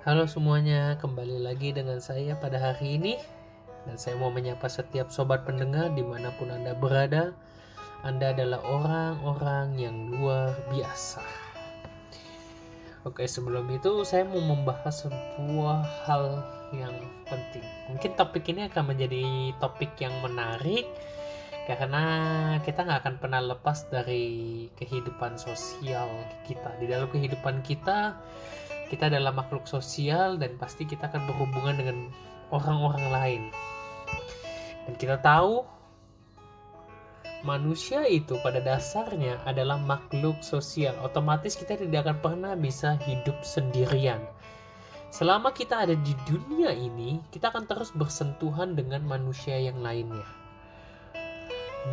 Halo semuanya, kembali lagi dengan saya pada hari ini. Dan saya mau menyapa setiap sobat pendengar di mana pun Anda berada. Anda adalah orang-orang yang luar biasa. Oke sebelum itu saya mau membahas sebuah hal yang penting. Mungkin topik ini akan menjadi topik yang menarik karena kita nggak akan pernah lepas dari kehidupan sosial kita. Di dalam kehidupan kita kita adalah makhluk sosial dan pasti kita akan berhubungan dengan orang-orang lain. Dan kita tahu manusia itu pada dasarnya adalah makhluk sosial. Otomatis kita tidak akan pernah bisa hidup sendirian. Selama kita ada di dunia ini kita akan terus bersentuhan dengan manusia yang lainnya.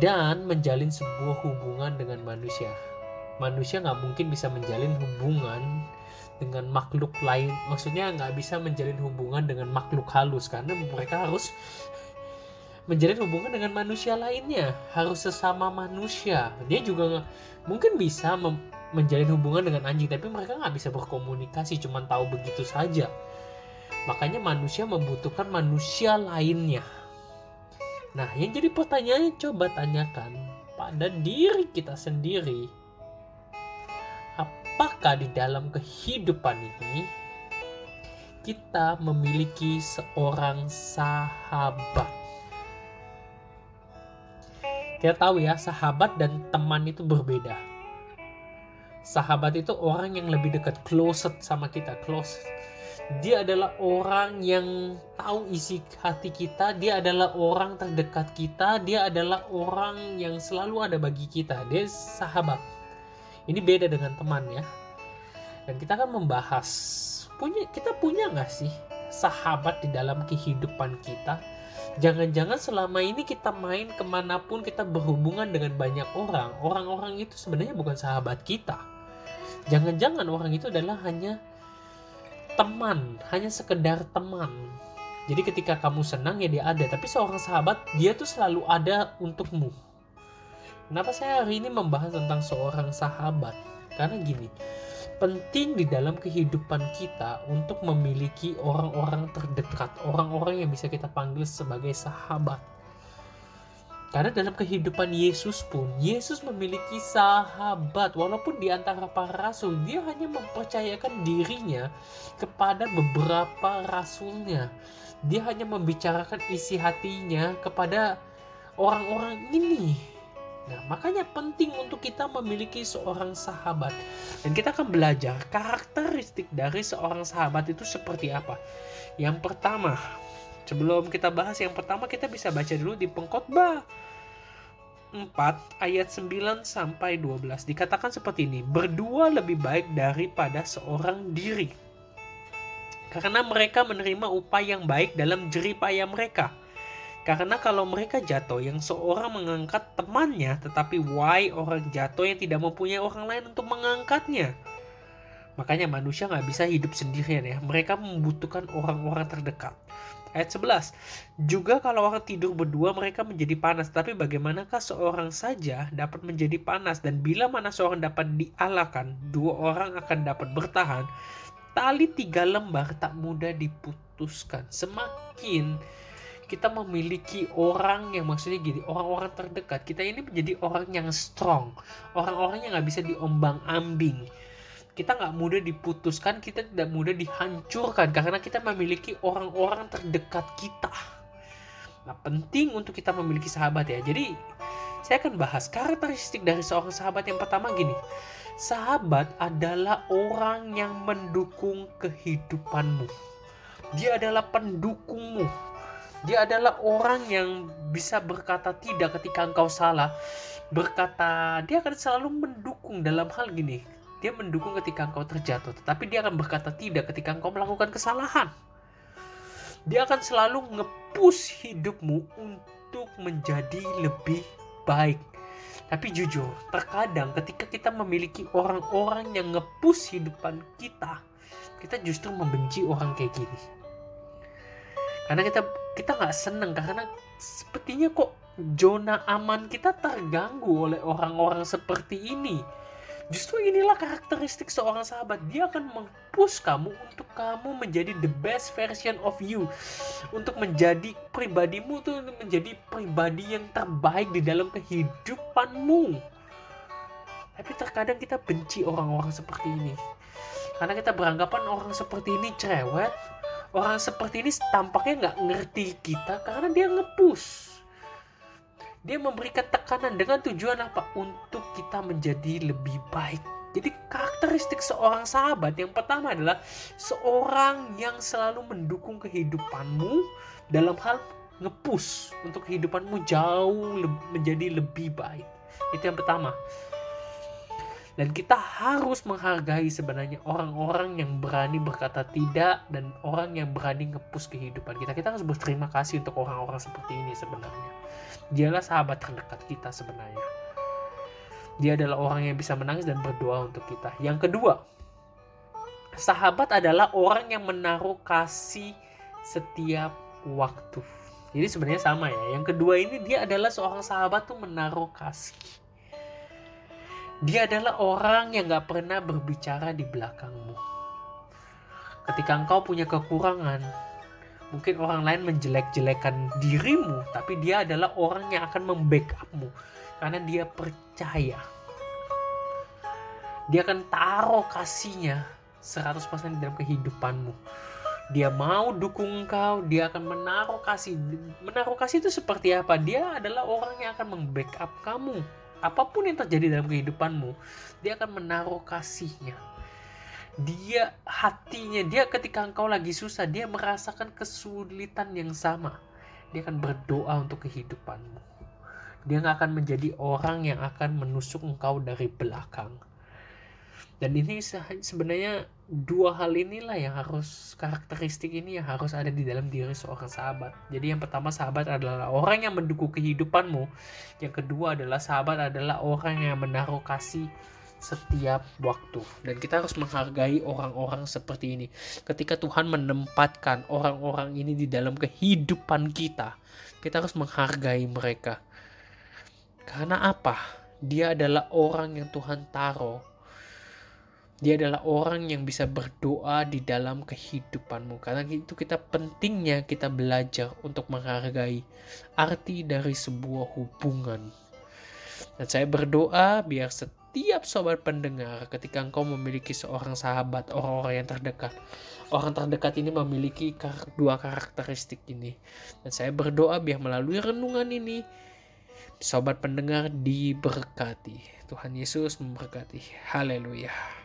Dan menjalin sebuah hubungan dengan manusia. Manusia nggak mungkin bisa menjalin hubungan dengan makhluk lain. Maksudnya nggak bisa menjalin hubungan dengan makhluk halus karena mereka harus menjalin hubungan dengan manusia lainnya. Harus sesama manusia. Dia juga mungkin bisa menjalin hubungan dengan anjing, tapi mereka nggak bisa berkomunikasi, cuma tahu begitu saja. Makanya manusia membutuhkan manusia lainnya Nah, yang jadi pertanyaannya coba tanyakan pada diri kita sendiri. Apakah di dalam kehidupan ini kita memiliki seorang sahabat? Kita tahu ya, sahabat dan teman itu berbeda. Sahabat itu orang yang lebih dekat, close sama kita, close dia adalah orang yang tahu isi hati kita, dia adalah orang terdekat kita, dia adalah orang yang selalu ada bagi kita. Dia sahabat. Ini beda dengan teman ya. Dan kita akan membahas punya kita punya nggak sih sahabat di dalam kehidupan kita? Jangan-jangan selama ini kita main ke mana pun kita berhubungan dengan banyak orang, orang-orang itu sebenarnya bukan sahabat kita. Jangan-jangan orang itu adalah hanya teman, hanya sekedar teman. Jadi ketika kamu senang ya dia ada, tapi seorang sahabat dia tuh selalu ada untukmu. Kenapa saya hari ini membahas tentang seorang sahabat? Karena gini, penting di dalam kehidupan kita untuk memiliki orang-orang terdekat, orang-orang yang bisa kita panggil sebagai sahabat. Karena dalam kehidupan Yesus pun, Yesus memiliki sahabat. Walaupun di antara para rasul, dia hanya mempercayakan dirinya kepada beberapa rasulnya. Dia hanya membicarakan isi hatinya kepada orang-orang ini. Nah, makanya penting untuk kita memiliki seorang sahabat. Dan kita akan belajar karakteristik dari seorang sahabat itu seperti apa. Yang pertama, Sebelum kita bahas yang pertama kita bisa baca dulu di pengkhotbah 4 ayat 9 sampai 12 dikatakan seperti ini berdua lebih baik daripada seorang diri karena mereka menerima upah yang baik dalam jeripaya mereka karena kalau mereka jatuh yang seorang mengangkat temannya tetapi why orang jatuh yang tidak mempunyai orang lain untuk mengangkatnya makanya manusia nggak bisa hidup sendirian ya mereka membutuhkan orang-orang terdekat Ayat 11. Juga kalau orang tidur berdua mereka menjadi panas, tapi bagaimanakah seorang saja dapat menjadi panas dan bila mana seorang dapat dialakan, dua orang akan dapat bertahan. Tali tiga lembar tak mudah diputuskan. Semakin kita memiliki orang yang maksudnya gini, orang-orang terdekat, kita ini menjadi orang yang strong, orang-orang yang nggak bisa diombang ambing kita nggak mudah diputuskan, kita tidak mudah dihancurkan karena kita memiliki orang-orang terdekat kita. Nah, penting untuk kita memiliki sahabat ya. Jadi, saya akan bahas karakteristik dari seorang sahabat yang pertama gini. Sahabat adalah orang yang mendukung kehidupanmu. Dia adalah pendukungmu. Dia adalah orang yang bisa berkata tidak ketika engkau salah. Berkata, dia akan selalu mendukung dalam hal gini dia mendukung ketika engkau terjatuh, tetapi dia akan berkata tidak ketika engkau melakukan kesalahan. Dia akan selalu ngepus hidupmu untuk menjadi lebih baik. Tapi jujur, terkadang ketika kita memiliki orang-orang yang ngepus hidupan kita, kita justru membenci orang kayak gini. Karena kita kita nggak seneng karena sepertinya kok zona aman kita terganggu oleh orang-orang seperti ini. Justru inilah karakteristik seorang sahabat. Dia akan mempush kamu untuk kamu menjadi the best version of you. Untuk menjadi pribadimu tuh untuk menjadi pribadi yang terbaik di dalam kehidupanmu. Tapi terkadang kita benci orang-orang seperti ini. Karena kita beranggapan orang seperti ini cerewet orang seperti ini tampaknya nggak ngerti kita karena dia ngepus dia memberikan tekanan dengan tujuan apa untuk kita menjadi lebih baik jadi karakteristik seorang sahabat yang pertama adalah seorang yang selalu mendukung kehidupanmu dalam hal ngepus untuk kehidupanmu jauh menjadi lebih baik. Itu yang pertama. Dan kita harus menghargai sebenarnya orang-orang yang berani berkata tidak dan orang yang berani ngepus kehidupan kita. Kita harus berterima kasih untuk orang-orang seperti ini sebenarnya. Dialah sahabat terdekat kita sebenarnya. Dia adalah orang yang bisa menangis dan berdoa untuk kita. Yang kedua, sahabat adalah orang yang menaruh kasih setiap waktu. Jadi sebenarnya sama ya. Yang kedua ini dia adalah seorang sahabat tuh menaruh kasih. Dia adalah orang yang gak pernah berbicara di belakangmu. Ketika engkau punya kekurangan, mungkin orang lain menjelek-jelekan dirimu, tapi dia adalah orang yang akan membackupmu. Karena dia percaya. Dia akan taruh kasihnya 100% di dalam kehidupanmu. Dia mau dukung engkau dia akan menaruh kasih. Menaruh kasih itu seperti apa? Dia adalah orang yang akan membackup kamu apa pun yang terjadi dalam kehidupanmu dia akan menaruh kasihnya. Dia hatinya dia ketika engkau lagi susah dia merasakan kesulitan yang sama. Dia akan berdoa untuk kehidupanmu. Dia akan menjadi orang yang akan menusuk engkau dari belakang. Dan ini sebenarnya dua hal inilah yang harus karakteristik ini yang harus ada di dalam diri seorang sahabat. Jadi yang pertama sahabat adalah orang yang mendukung kehidupanmu. Yang kedua adalah sahabat adalah orang yang menaruh kasih setiap waktu dan kita harus menghargai orang-orang seperti ini. Ketika Tuhan menempatkan orang-orang ini di dalam kehidupan kita, kita harus menghargai mereka. Karena apa? Dia adalah orang yang Tuhan taruh. Dia adalah orang yang bisa berdoa di dalam kehidupanmu. Karena itu kita pentingnya kita belajar untuk menghargai arti dari sebuah hubungan. Dan saya berdoa biar setiap sobat pendengar ketika engkau memiliki seorang sahabat, orang-orang yang terdekat. Orang terdekat ini memiliki dua karakteristik ini. Dan saya berdoa biar melalui renungan ini sobat pendengar diberkati. Tuhan Yesus memberkati. Haleluya.